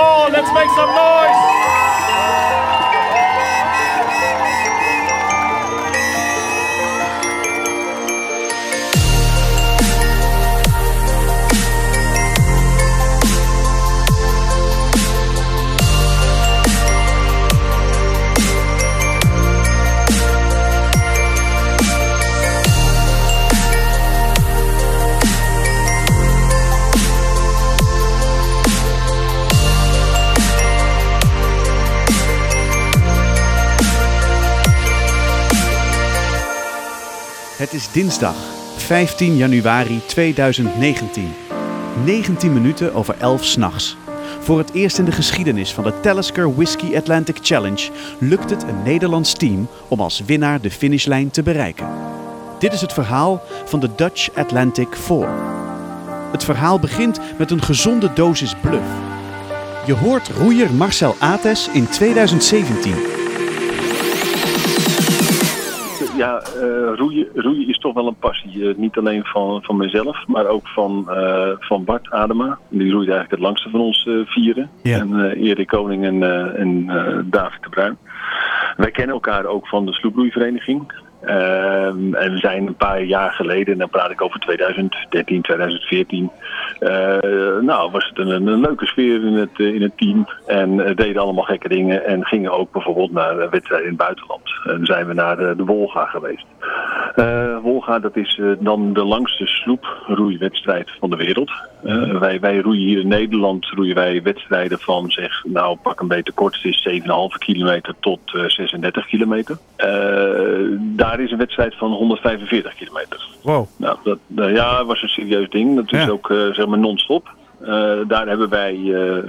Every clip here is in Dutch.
Atlantic 4. Let's make some noise! Dinsdag 15 januari 2019. 19 minuten over 11 s'nachts. Voor het eerst in de geschiedenis van de Talisker Whiskey Atlantic Challenge lukt het een Nederlands team om als winnaar de finishlijn te bereiken. Dit is het verhaal van de Dutch Atlantic 4. Het verhaal begint met een gezonde dosis bluff. Je hoort roeier Marcel Ates in 2017. Ja, eh, roeien, roeien is toch wel een passie. Eh, niet alleen van, van mezelf, maar ook van, eh, van Bart Adema. Die roeit eigenlijk het langste van ons vieren. Ja. En Erik Koning en, en David de Bruin. Wij kennen elkaar ook van de sloeproeivereniging. Ehm, en we zijn een paar jaar geleden, en dan praat ik over 2013, 2014. eh, nou, was het een, leuke sfeer in het, eh, in het team. En eh, deden allemaal gekke dingen. En gingen ook bijvoorbeeld naar wedstrijden in het buitenland. En zijn we naar eh, de Wolga geweest. Eh, Wolga, dat is eh, dan de langste sloeproeiwedstrijd van de wereld. Eh, wij, wij roeien hier in Nederland roeien wij wedstrijden van zeg, nou pak een beetje kort, het is 7,5 kilometer tot eh, 36 kilometer. Daar is een wedstrijd van 145 kilometer. Wow. Nou, dat ja, was een serieus ding. Dat is Ja. ook zeg maar non-stop. Daar hebben wij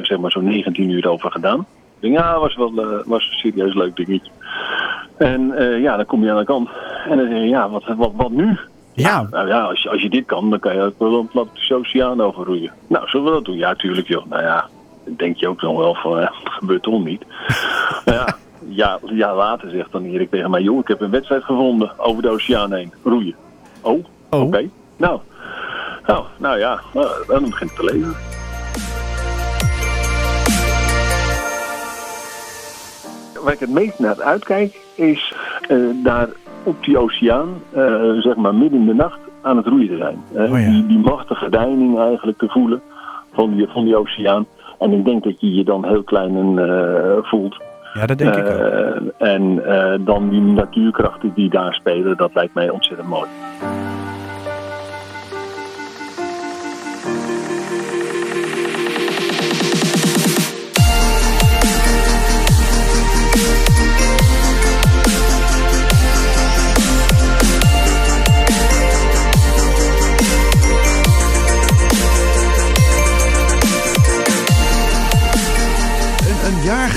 zeg maar zo'n 19 uur over gedaan. Ja, was wel eh, was een serieus leuk dingetje. En eh, ja, dan kom je aan de kant. En dan zeg je, ja, wat, wat, wat nu? Ja, Nou ja, als je, als je dit kan, dan kan je ook wel een Atlantische Oceaan overroeien. Nou, zullen we dat doen? Ja, tuurlijk joh. Nou ja, denk je ook dan wel van, eh, dat gebeurt toch niet. nou ja, ja, ja, later zegt dan Erik tegen mij, joh, ik heb een wedstrijd gevonden over de oceaan heen. Roeien. Oh, Oh. oké. Nou, nou, nou ja, dan begint het te leven. Waar ik het meest naar uitkijk is eh, daar op die oceaan, eh, zeg maar midden in de nacht, aan het roeien te zijn. Eh, Oh ja. die, die machtige deining eigenlijk te voelen van die, van die oceaan. En ik denk dat je je dan heel klein en, voelt. ja dat denk ik ook. En dan die natuurkrachten die daar spelen, dat lijkt mij ontzettend mooi.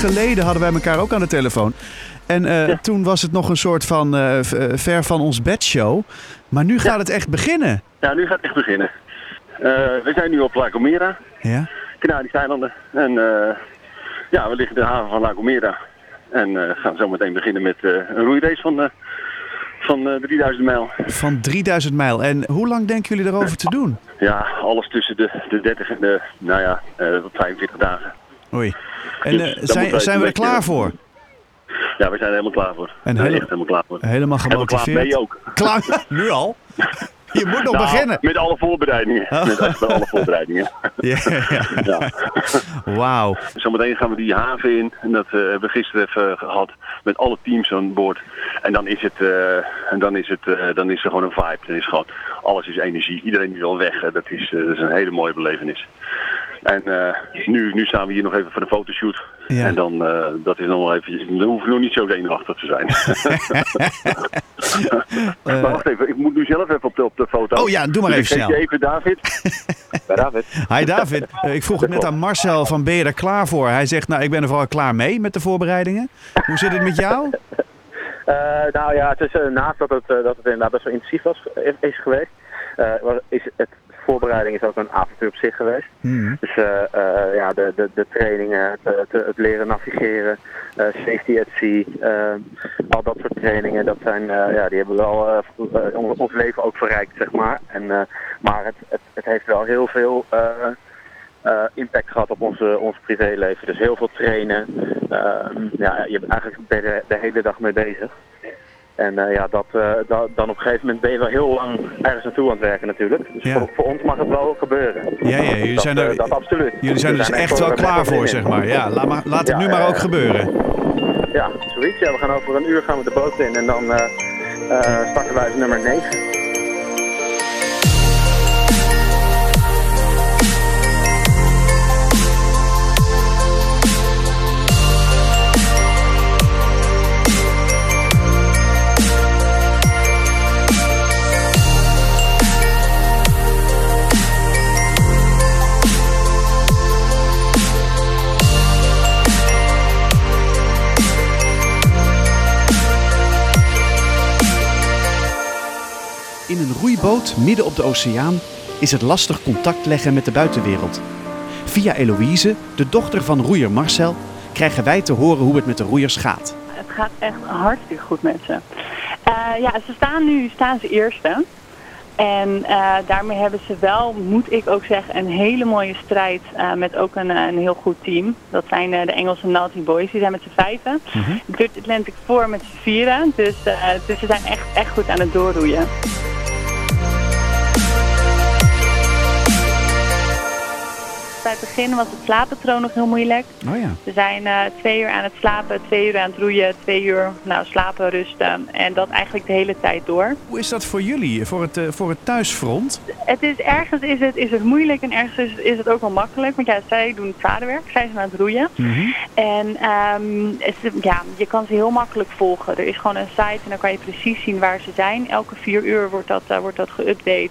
Geleden hadden wij elkaar ook aan de telefoon. En eh, toen was het nog een soort van eh, eh, ver van ons bedshow. Maar nu gaat het echt beginnen. Ja, nu gaat het echt beginnen. We zijn nu op La Gomera, Ja? Canarische eilanden. En ja, we liggen in de haven van La Gomera. En gaan zo meteen beginnen met een roeirace van, van eh, 3000 mijl. Van 3000 mijl. En hoe lang denken jullie erover te doen? Ja, alles tussen de, de 30 en de, nou ja, eh, tot 45 dagen. Oei. En Dus eh, zijn, zijn we er klaar voor? Ja, we zijn er helemaal klaar voor. En hele- helemaal klaar voor. Helemaal En klaar gemotiveerd? mee ook. Klaar? Nu al? Je moet nog Nou, beginnen. Met alle voorbereidingen. Met echt alle voorbereidingen. Ja, ja. Wauw. Zometeen gaan we die haven in. En dat eh, hebben we gisteren even gehad met alle teams aan boord. En dan is het, eh, en dan is het, eh, dan is er gewoon een vibe. Dan is gewoon, alles is energie. Iedereen is al weg. Eh, Dat is, eh, dat is een hele mooie belevenis. En eh, nu, nu staan we hier nog even voor de fotoshoot. Ja. En dan, eh, dat is nog even, dan hoef je nog niet zo zenuwachtig te zijn. maar wacht even, ik moet nu zelf even op de, op de foto. Eh. Oh ja, doe maar Dus even snel. even David. Bij David. Hi David, Eh, ik vroeg het net aan Marcel van ben je er klaar voor? Hij zegt nou ik ben er vooral klaar mee met de voorbereidingen. Hoe zit het met jou? Eh, nou ja, het is, eh, naast dat het, eh, dat het inderdaad best wel intensief was, is, geweest, eh, is het voorbereiding is ook een avontuur op zich geweest. Mhm. Dus ja, de, de, de trainingen, het, het, het leren navigeren, safety at sea, al dat soort trainingen, dat zijn, ja, die hebben wel ons, ons leven ook verrijkt, zeg maar. En, maar het, het, het heeft wel heel veel impact gehad op onze, ons privéleven. Dus heel veel trainen. Ehm, ja, je bent eigenlijk de hele dag mee bezig. En uh, ja, dat, uh, dat, dan op een gegeven moment ben je wel heel lang ergens naartoe aan het werken natuurlijk. Dus Ja. voor, voor ons mag het wel gebeuren. Ja, ja, jullie dat, zijn eh, er, dat absoluut. jullie zijn We er dus echt wel klaar voor, zeg maar. Ja, laat, maar, laat het Ja, nu maar ook gebeuren. Ja, zoiets. Ja, we gaan over een uur gaan we de boot in en dan eh, eh, starten wij nummer 9. In een roeiboot midden op de oceaan is het lastig contact leggen met de buitenwereld. Via Eloïse, de dochter van roeier Marcel, krijgen wij te horen hoe het met de roeiers gaat. Het gaat echt hartstikke goed met ze. Eh, ja, ze staan nu staan ze eerste. En eh, daarmee hebben ze wel, moet ik ook zeggen, een hele mooie strijd eh, met ook een, een heel goed team. Dat zijn eh, de Engelse Naughty Boys, die zijn met z'n vijven. Dirt Atlantic 4 met z'n vieren. Dus, dus ze zijn echt, echt goed aan het doorroeien. Het begin was het slaappatroon nog heel moeilijk. Oh ja. We zijn eh, twee uur aan het slapen, twee uur aan het roeien, twee uur nou, slapen, rusten. En dat eigenlijk de hele tijd door. Hoe is dat voor jullie, voor het, eh, voor het thuisfront? Het is, ergens is het, is het moeilijk en ergens is, is het ook wel makkelijk. Want ja, zij doen het vaderwerk, zij zijn aan het roeien. En ehm, het ja, je kan ze heel makkelijk volgen. Er is gewoon een site en dan kan je precies zien waar ze zijn. Elke vier uur wordt dat, eh, wordt dat geüpdate.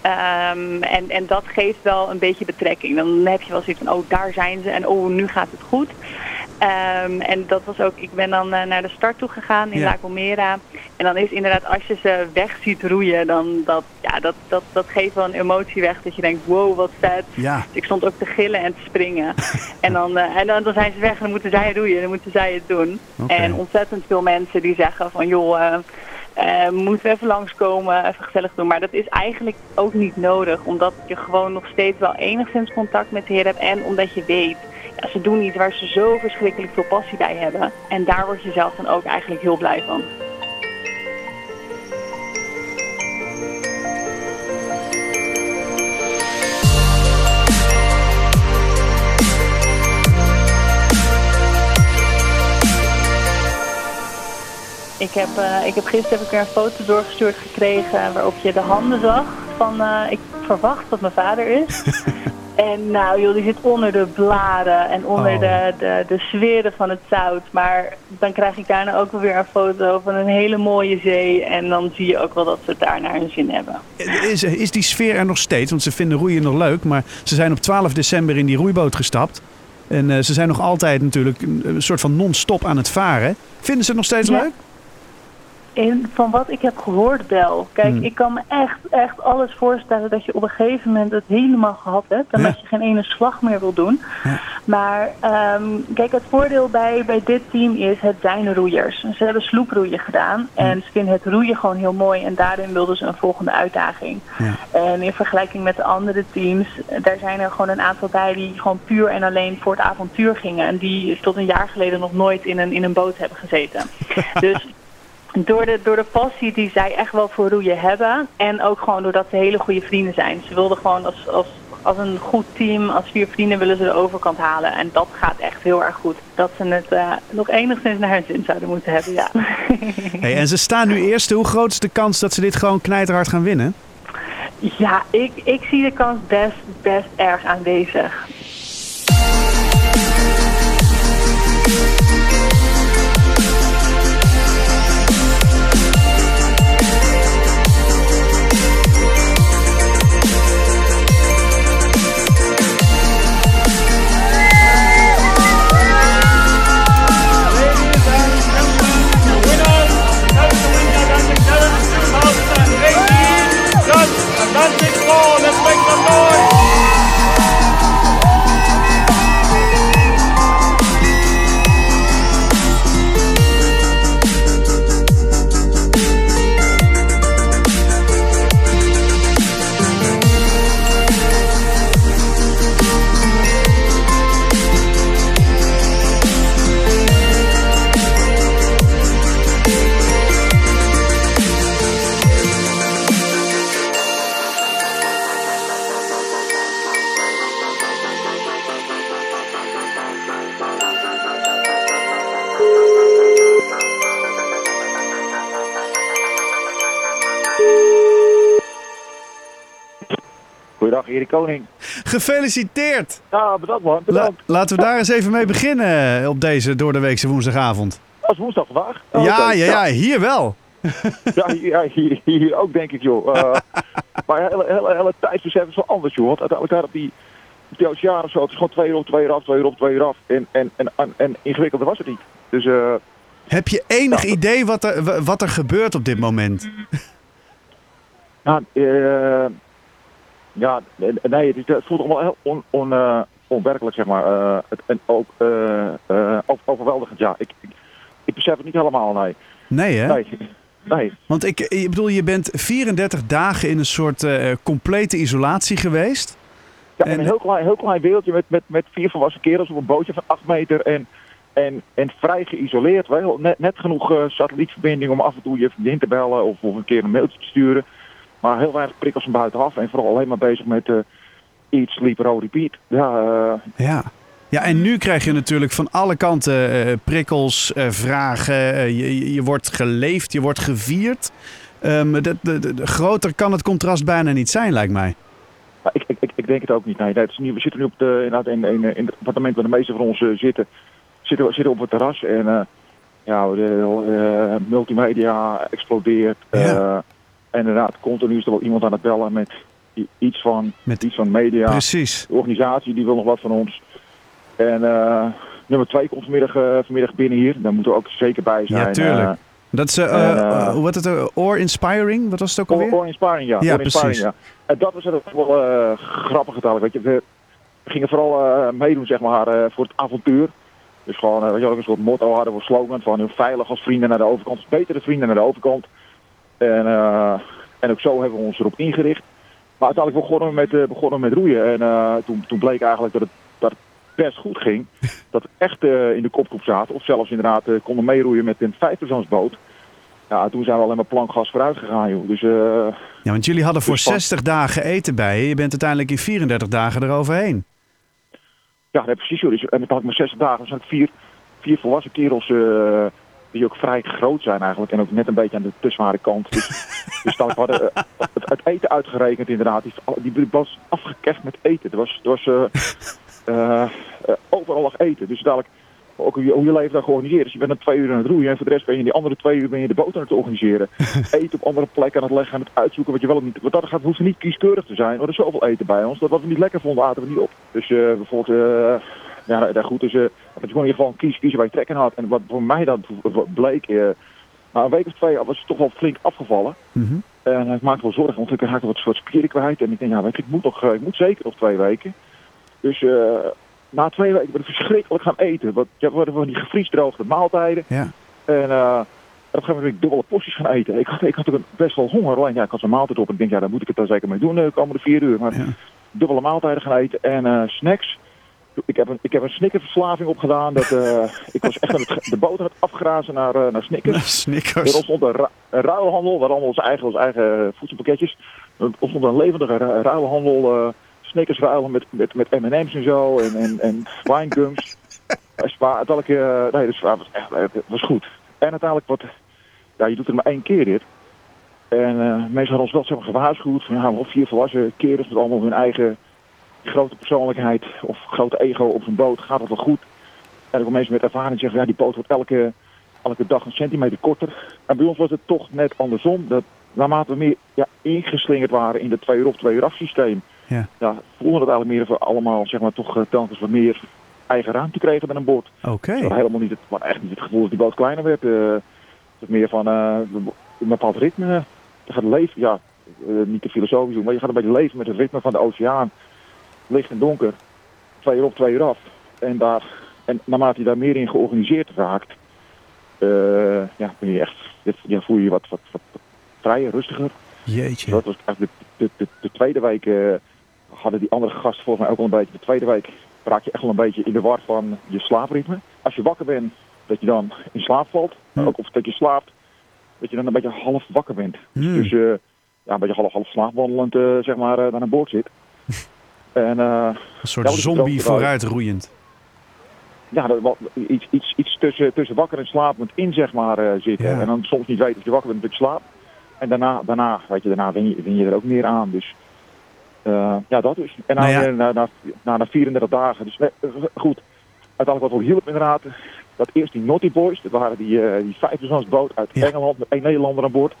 Ehm, en, en dat geeft wel een beetje betrekking. Dan heb je wel zoiets van, oh daar zijn ze en oh nu gaat het goed. Ehm, en dat was ook, ik ben dan eh, naar de start toe gegaan in Ja. La Gomera. En dan is inderdaad, als je ze weg ziet roeien, dan dat, ja, dat, dat, dat geeft wel een emotie weg. Dat je denkt, wow wat vet. Ja. Dus ik stond ook te gillen en te springen. en dan, eh, en dan, dan zijn ze weg en dan moeten zij roeien, dan moeten zij het doen. En ontzettend veel mensen die zeggen van joh, eh, eh, moeten we even langskomen, even gezellig doen. Maar dat is eigenlijk ook niet nodig, omdat je gewoon nog steeds wel enigszins contact met de heer hebt. En omdat je weet, ja, ze doen iets waar ze zo verschrikkelijk veel passie bij hebben. En daar word je zelf dan ook eigenlijk heel blij van. Ik heb, eh, ik heb gisteren heb ik er een foto doorgestuurd gekregen waarop je de handen zag van eh, ik verwacht dat mijn vader is. en nou joh, die zit onder de bladen en onder Oh. de, de, de sferen van het zout. Maar dan krijg ik daarna ook wel weer een foto van een hele mooie zee. En dan zie je ook wel dat ze het daar naar hun zin hebben. Is, is die sfeer er nog steeds? Want ze vinden roeien nog leuk, maar ze zijn op 12 december in die roeiboot gestapt. En eh, ze zijn nog altijd natuurlijk een, een soort van non-stop aan het varen. Vinden ze het nog steeds Ja. leuk? En van wat ik heb gehoord, Bel. Kijk, Hmm. ik kan me echt, echt alles voorstellen dat je op een gegeven moment het helemaal gehad hebt. En Ja. dat je geen ene slag meer wil doen. Ja. Maar ehm, kijk, het voordeel bij, bij dit team is, het zijn roeiers. Ze hebben sloeproeien gedaan. Hmm. En ze vinden het roeien gewoon heel mooi. En daarin wilden ze een volgende uitdaging. Ja. En in vergelijking met de andere teams, daar zijn er gewoon een aantal bij die gewoon puur en alleen voor het avontuur gingen. En die tot een jaar geleden nog nooit in een, in een boot hebben gezeten. dus door de, door de passie die zij echt wel voor roeien hebben. En ook gewoon doordat ze hele goede vrienden zijn. Ze wilden gewoon als, als, als een goed team, als vier vrienden willen ze de overkant halen. En dat gaat echt heel erg goed. Dat ze het eh, nog enigszins naar hun zin zouden moeten hebben, ja. Hey, en ze staan nu eerste. Hoe groot is de kans dat ze dit gewoon knijterhard gaan winnen? Ja, ik, ik zie de kans best, best erg aanwezig. Erik Koning. Gefeliciteerd! Ja, bedankt man. La- Bedankt. laten we daar eens even mee beginnen op deze doordeweekse woensdagavond. Als woensdag vandaag. Oh, ja, ja, ja, hier wel. Ja, hier, ja, hier, hier ook denk ik, joh. Eh, maar hele, hele, hele tijdsbesef is wel anders, joh. Want uiteindelijk daar op die, op die oceaan of zo, het is gewoon twee uur op, twee uur af, twee uur op, twee uur af. En, en, en, en, en ingewikkelder was het niet. Dus eh, Heb je enig idee wat er, wa- wat er gebeurt op dit moment? eh, ja, nee, het, is- het voelt allemaal heel on, on, eh, onwerkelijk, zeg maar. Eh, het, en ook eh, over- overweldigend, ja. Ik, ik, ik besef het niet helemaal, nee. Nee, hè? Nee, nee. Want ik, ik bedoel, je bent 34 dagen in een soort complete isolatie geweest. Ja, En- en een heel klein, heel klein wereldje met, met, met vier volwassen kerels op een bootje van 8 meter en, en, en vrij geïsoleerd. Wel. Net, net genoeg satellietverbinding om af en toe je vriendin te bellen of, of een keer een mailtje te sturen. Maar heel weinig prikkels van buitenaf en vooral alleen maar bezig met eh eat, sleep, row, repeat. Ja, eh, Ja. Ja, en nu krijg je natuurlijk van alle kanten eh, prikkels, vragen. je, je- wordt geleefd, je wordt gevierd. Ehm, de, de, groter kan het contrast bijna niet zijn, lijkt mij. maar ik, ik, ik, denk het ook niet. Nee, is we zitten nu op de, inderdaad in, in, in het appartement waar de meeste van ons zitten. Zitten, we- zitten op het terras en ja, de multimedia explodeert. Ja. En inderdaad, continu is er wel iemand aan het bellen met iets van, Met- iets van media. Precies. De organisatie die wil nog wat van ons. En eh, nummer twee komt vanmiddag, eh, vanmiddag binnen hier. Daar moeten we ook zeker bij zijn. Ja, tuurlijk. Eh, Dat is, hoe wordt het? Or Inspiring? Wat was het ook alweer? or Inspiring, ja. Ja, Or Inspiring, precies. ja. En dat was ook wel grappig uiteindelijk. Weet je, we, gingen vooral meedoen zeg maar, voor het avontuur. Dus gewoon weet je, wel, een soort motto hadden we slogan van heel veilig als vrienden naar de overkant. Betere vrienden naar de overkant. En, eh, en ook zo hebben we ons erop ingericht. Maar uiteindelijk begonnen we met, eh, begonnen met roeien. En eh, toen, toen bleek eigenlijk dat het, dat het best goed ging. dat we echt in de kopgroep zaten. Of zelfs inderdaad konden meeroeien met een vijfpersoonsboot. Ja, toen zijn we alleen maar plankgas vooruit gegaan, joh. Dus Ja, want jullie hadden voor Dus van- 60 dagen eten bij je. Je bent uiteindelijk in 34 dagen eroverheen. Ja, nee, precies. Joh. Dus, en dan had ik maar 60 dagen. Dan zijn het vier, vier volwassen kerels die ook vrij groot zijn eigenlijk. En ook net een beetje aan de te zware kant. Dus, dus dan hadden eh, het, het eten uitgerekend inderdaad. Die, die was afgekeft met eten. Er was, er was eh, eh, overal lag eten. Dus dadelijk ook hoe je, hoe je leven daar georganiseerd. Dus je bent dan twee uur aan het roeien en voor de rest ben je in die andere twee uur ben je de boot aan het organiseren. eten op andere plekken aan het leggen, aan het uitzoeken wat je wel of niet... Want dat gaat, hoeft niet kieskeurig te zijn. Er is zoveel eten bij ons. Dat wat we niet lekker vonden, aten we niet op. Dus eh, bijvoorbeeld... ja, daar goed. Dus eh, dat je gewoon in ieder geval kies, kiezen waar je trek in had. En wat voor mij dan bleek... eh na een week of twee was het toch wel flink afgevallen. Mhm. En ik maakte wel zorgen, want ik raakte wat soort spieren kwijt. En ik denk, ja, weet je, ik moet, nog, eh, ik moet zeker nog twee weken. Dus eh, na twee weken ben ik verschrikkelijk gaan eten. Want ja, we hadden van die gevriesdroogde maaltijden. Ja. En eh, op een gegeven moment ben ik dubbele porties gaan eten. Ik had, ik had ook best wel honger. Alleen ja, ik had zo'n maaltijd op. En ik denk, ja, daar moet ik het dan zeker mee doen de komende vier uur. Maar Ja. dubbele maaltijden gaan eten en snacks. Ik heb een, ik heb een snickerverslaving opgedaan. Dat, eh, ik was echt aan het, de boot aan het afgrazen naar, eh, naar Snickers. Er Snickers. ontstond een, ru- een ruilhandel, waar allemaal onze eigen, onze eigen voedselpakketjes. Er ontstond een levendige ru- ruilhandel, eh Snickers ruilen met, met, met M&M's en zo, en, en, en winegums. Spa, eh, nee, dus, het was echt, het was goed. En uiteindelijk, wat, ja, je doet het maar één keer dit. En eh mensen hadden ons wel zeg maar, gewaarschuwd van ja, vier volwassen kerels met allemaal hun eigen grote persoonlijkheid of grote ego op zijn boot, gaat het wel goed. En ook mensen met ervaring zeggen, ja, die boot wordt elke, elke dag een centimeter korter. En bij ons was het toch net andersom. Dat naarmate we meer ja, ingeslingerd waren in het twee uur op twee uur af systeem, Ja. ja, voelden het eigenlijk meer of we allemaal zeg maar, toch eh, telkens wat meer eigen ruimte kregen met een boord. Oké. Hadden helemaal niet het, maar echt niet het gevoel dat die boot kleiner werd. eh het meer van eh, een bepaald ritme. Je gaat leven, ja, niet te filosofisch doen, maar je gaat een beetje leven met het ritme van de oceaan. Licht en donker, twee uur op, twee uur af. En, daar, en naarmate je daar meer in georganiseerd raakt, eh, ja, ben je echt, ja, voel je je wat, wat, wat, wat vrijer, rustiger. Jeetje. Dat was eigenlijk de, de, de, de tweede week, eh, hadden die andere gasten volgens mij ook al een beetje. De tweede week raak je echt wel een beetje in de war van je slaapritme. Als je wakker bent, dat je dan in slaap valt. Maar ook of dat je slaapt, dat je dan een beetje half wakker bent. Hmm. Dus eh, ja, een beetje half, half slaapwandelend zeg maar, naar een boord zit. en eh, Een soort dat is zombie ook- vooruit roeiend. ja, dat, wat, iets, iets, iets tussen, tussen wakker en slapend in zeg maar eh, zitten. Ja. En dan soms niet weten of je wakker bent of je slaapt. En daarna, daarna, weet je, daarna win je, win je er ook meer aan. Dus eh, ja, dat dus. En Nou ja. na, na, na, na 34 dagen. Dus goed, uiteindelijk wat wel hielp inderdaad. Dat eerst die Naughty Boys, dat waren die, eh die vijfpersoonsboot uit Ja. Engeland met één Nederlander aan boord.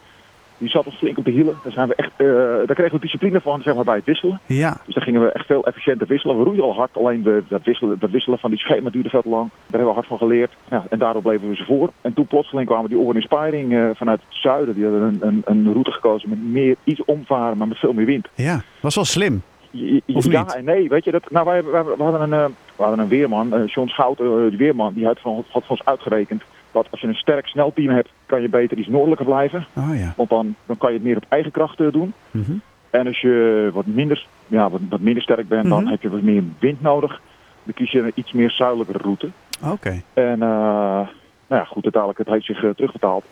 Die zat ons flink op de hielen. Daar, zijn we echt, eh, daar kregen we discipline van zeg maar, bij het wisselen. Ja, Dus daar gingen we echt veel efficiënter wisselen. We roeiden al hard, alleen we, dat, wisselen, dat wisselen van die schema duurde veel te lang. Daar hebben we hard van geleerd. Ja, en daardoor bleven we ze voor. En toen plotseling kwamen die Oren Inspiring eh, vanuit het zuiden. Die hadden een, een, een route gekozen met meer, iets omvaren, maar met veel meer wind. ja. Was wel slim. Je- je- Of ja niet? en nee, weet je, dat, nou, wij, hadden een, eh, we hadden een weerman, John Schout, eh, die weerman, die had, van, had voor ons uitgerekend dat als je een sterk snel team hebt, kan je beter iets noordelijker blijven. Oh ja. Want dan, dan kan je het meer op eigen kracht eh, doen. Mhm. En als je wat minder, ja, wat, wat minder sterk bent, dan Mhm. heb je wat meer wind nodig. Dan kies je een iets meer zuidelijke route. Oké. En eh, nou ja, goed, uiteindelijk het heeft zich eh, terugbetaald.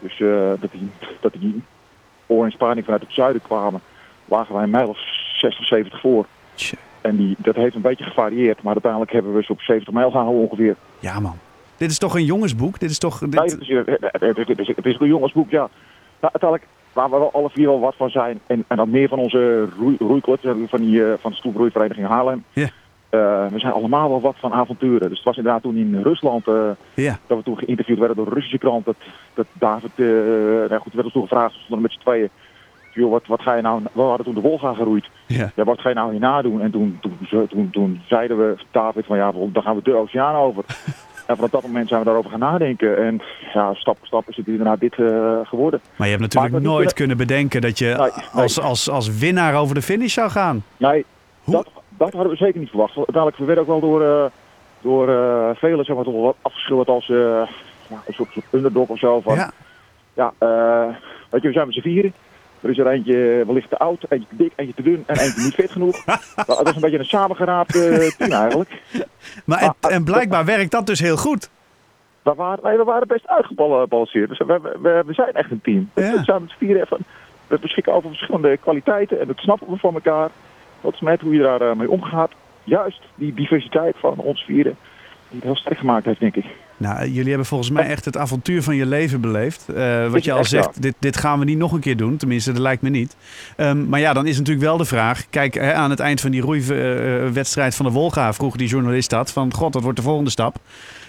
Dus dat die, dat die oor en Spaning vanuit het zuiden kwamen, lagen wij een mijl of 60, 70 voor. Tje. En die, dat heeft een beetje gevarieerd, maar uiteindelijk hebben we ze op 70 mijl gehouden ongeveer. Ja man. Dit is toch een jongensboek? Dit is toch... Dit... Nee, het is, het, het, het is, het is een jongensboek, ja. Nou, uiteindelijk waar we wel alle vier wel wat van zijn. En, en dan meer van onze roei, van, die, eh, van de stoelbroeivereniging Haarlem. Eh, we zijn allemaal wel wat van avonturen. Dus het was inderdaad toen in Rusland eh, dat we toen geïnterviewd werden door de Russische krant. Dat, dat David, eh nou goed, werd ons toen gevraagd, we stonden met z'n tweeën. Joh, wat, wat ga je nou, we hadden toen de Wolga geroeid. Ja. Ja, wat ga je nou hierna doen? En toen, toen, toen, toen zeiden we, David, van ja, dan gaan we de oceaan over. En vanaf dat moment zijn we daarover gaan nadenken. En ja, stap voor stap is het inderdaad dit eh, geworden. Maar je hebt natuurlijk nooit kunnen- kunnen bedenken dat je Nee, nee. als, als, als winnaar over de finish zou gaan. Nee, Hoe- dat, dat hadden we zeker niet verwacht. Uiteindelijk, we werden ook wel door, eh, door eh, velen zeg maar, toch wel wat afgeschilderd als ja, een soort, soort underdog of zo. Van, ja. Ja. weet je, we zijn met z'n vieren. Er is er eentje wellicht te oud, eentje te dik, eentje te dun en eentje niet fit genoeg. Dat is een beetje een samengeraapt eh, team eigenlijk. Maar en, en blijkbaar werkt dat dus heel goed. We waren, nee, we waren best uitgebalanceerd. Dus we, we, zijn echt een team. Ja. We zijn met we beschikken over verschillende kwaliteiten en dat snappen we van elkaar. Wat is met hoe je daar eh, mee omgaat. Juist die diversiteit van ons vieren, die het heel sterk gemaakt heeft, denk ik. Nou, jullie hebben volgens mij echt het avontuur van je leven beleefd. Eh, wat je al zegt, dit, dit gaan we niet nog een keer doen. Tenminste, dat lijkt me niet. Ehm, maar ja, dan is natuurlijk wel de vraag. Kijk, hè, aan het eind van die roeiwedstrijd van de Wolga vroeg die journalist dat. Van, god, wat wordt de volgende stap?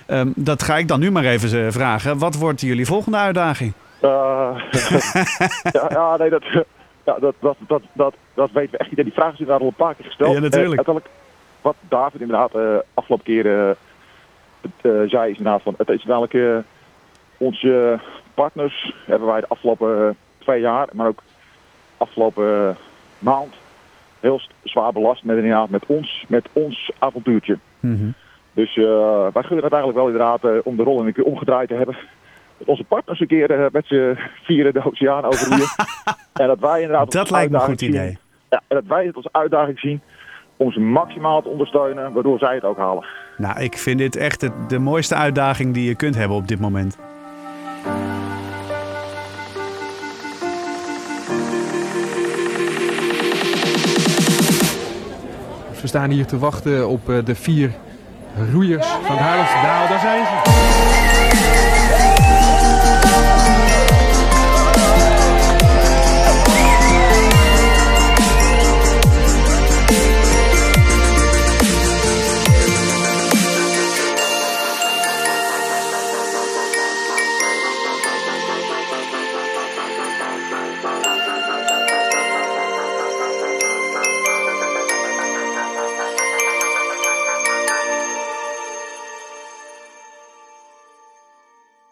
Ehm, dat ga ik dan nu maar even eh, vragen. Wat wordt jullie volgende uitdaging? Eh, ja, ja, nee, dat, ja, dat, dat, dat, dat, dat weten we echt niet. Die vraag is inderdaad al een paar keer gesteld. Ja, natuurlijk. En uiteindelijk, wat David inderdaad eh afgelopen keer eh, het, eh, zei, is inderdaad van, het is welke onze partners hebben wij de afgelopen eh, twee jaar, maar ook afgelopen eh, maand heel zwaar belast met, inderdaad, met, ons, met ons avontuurtje. Mhm. Dus wij gunnen het eigenlijk wel inderdaad om de rol een keer omgedraaid te hebben. Dat onze partners een keer met z'n vieren de oceaan overroeien. en dat wij inderdaad Dat lijkt me een goed idee. zien- Ja, en dat wij het als uitdaging zien om ze maximaal te ondersteunen, waardoor zij het ook halen. Nou, ik vind dit echt de mooiste uitdaging die je kunt hebben op dit moment. We staan hier te wachten op eh, de vier roeiers van Haarlemse Daal. Daar zijn ze.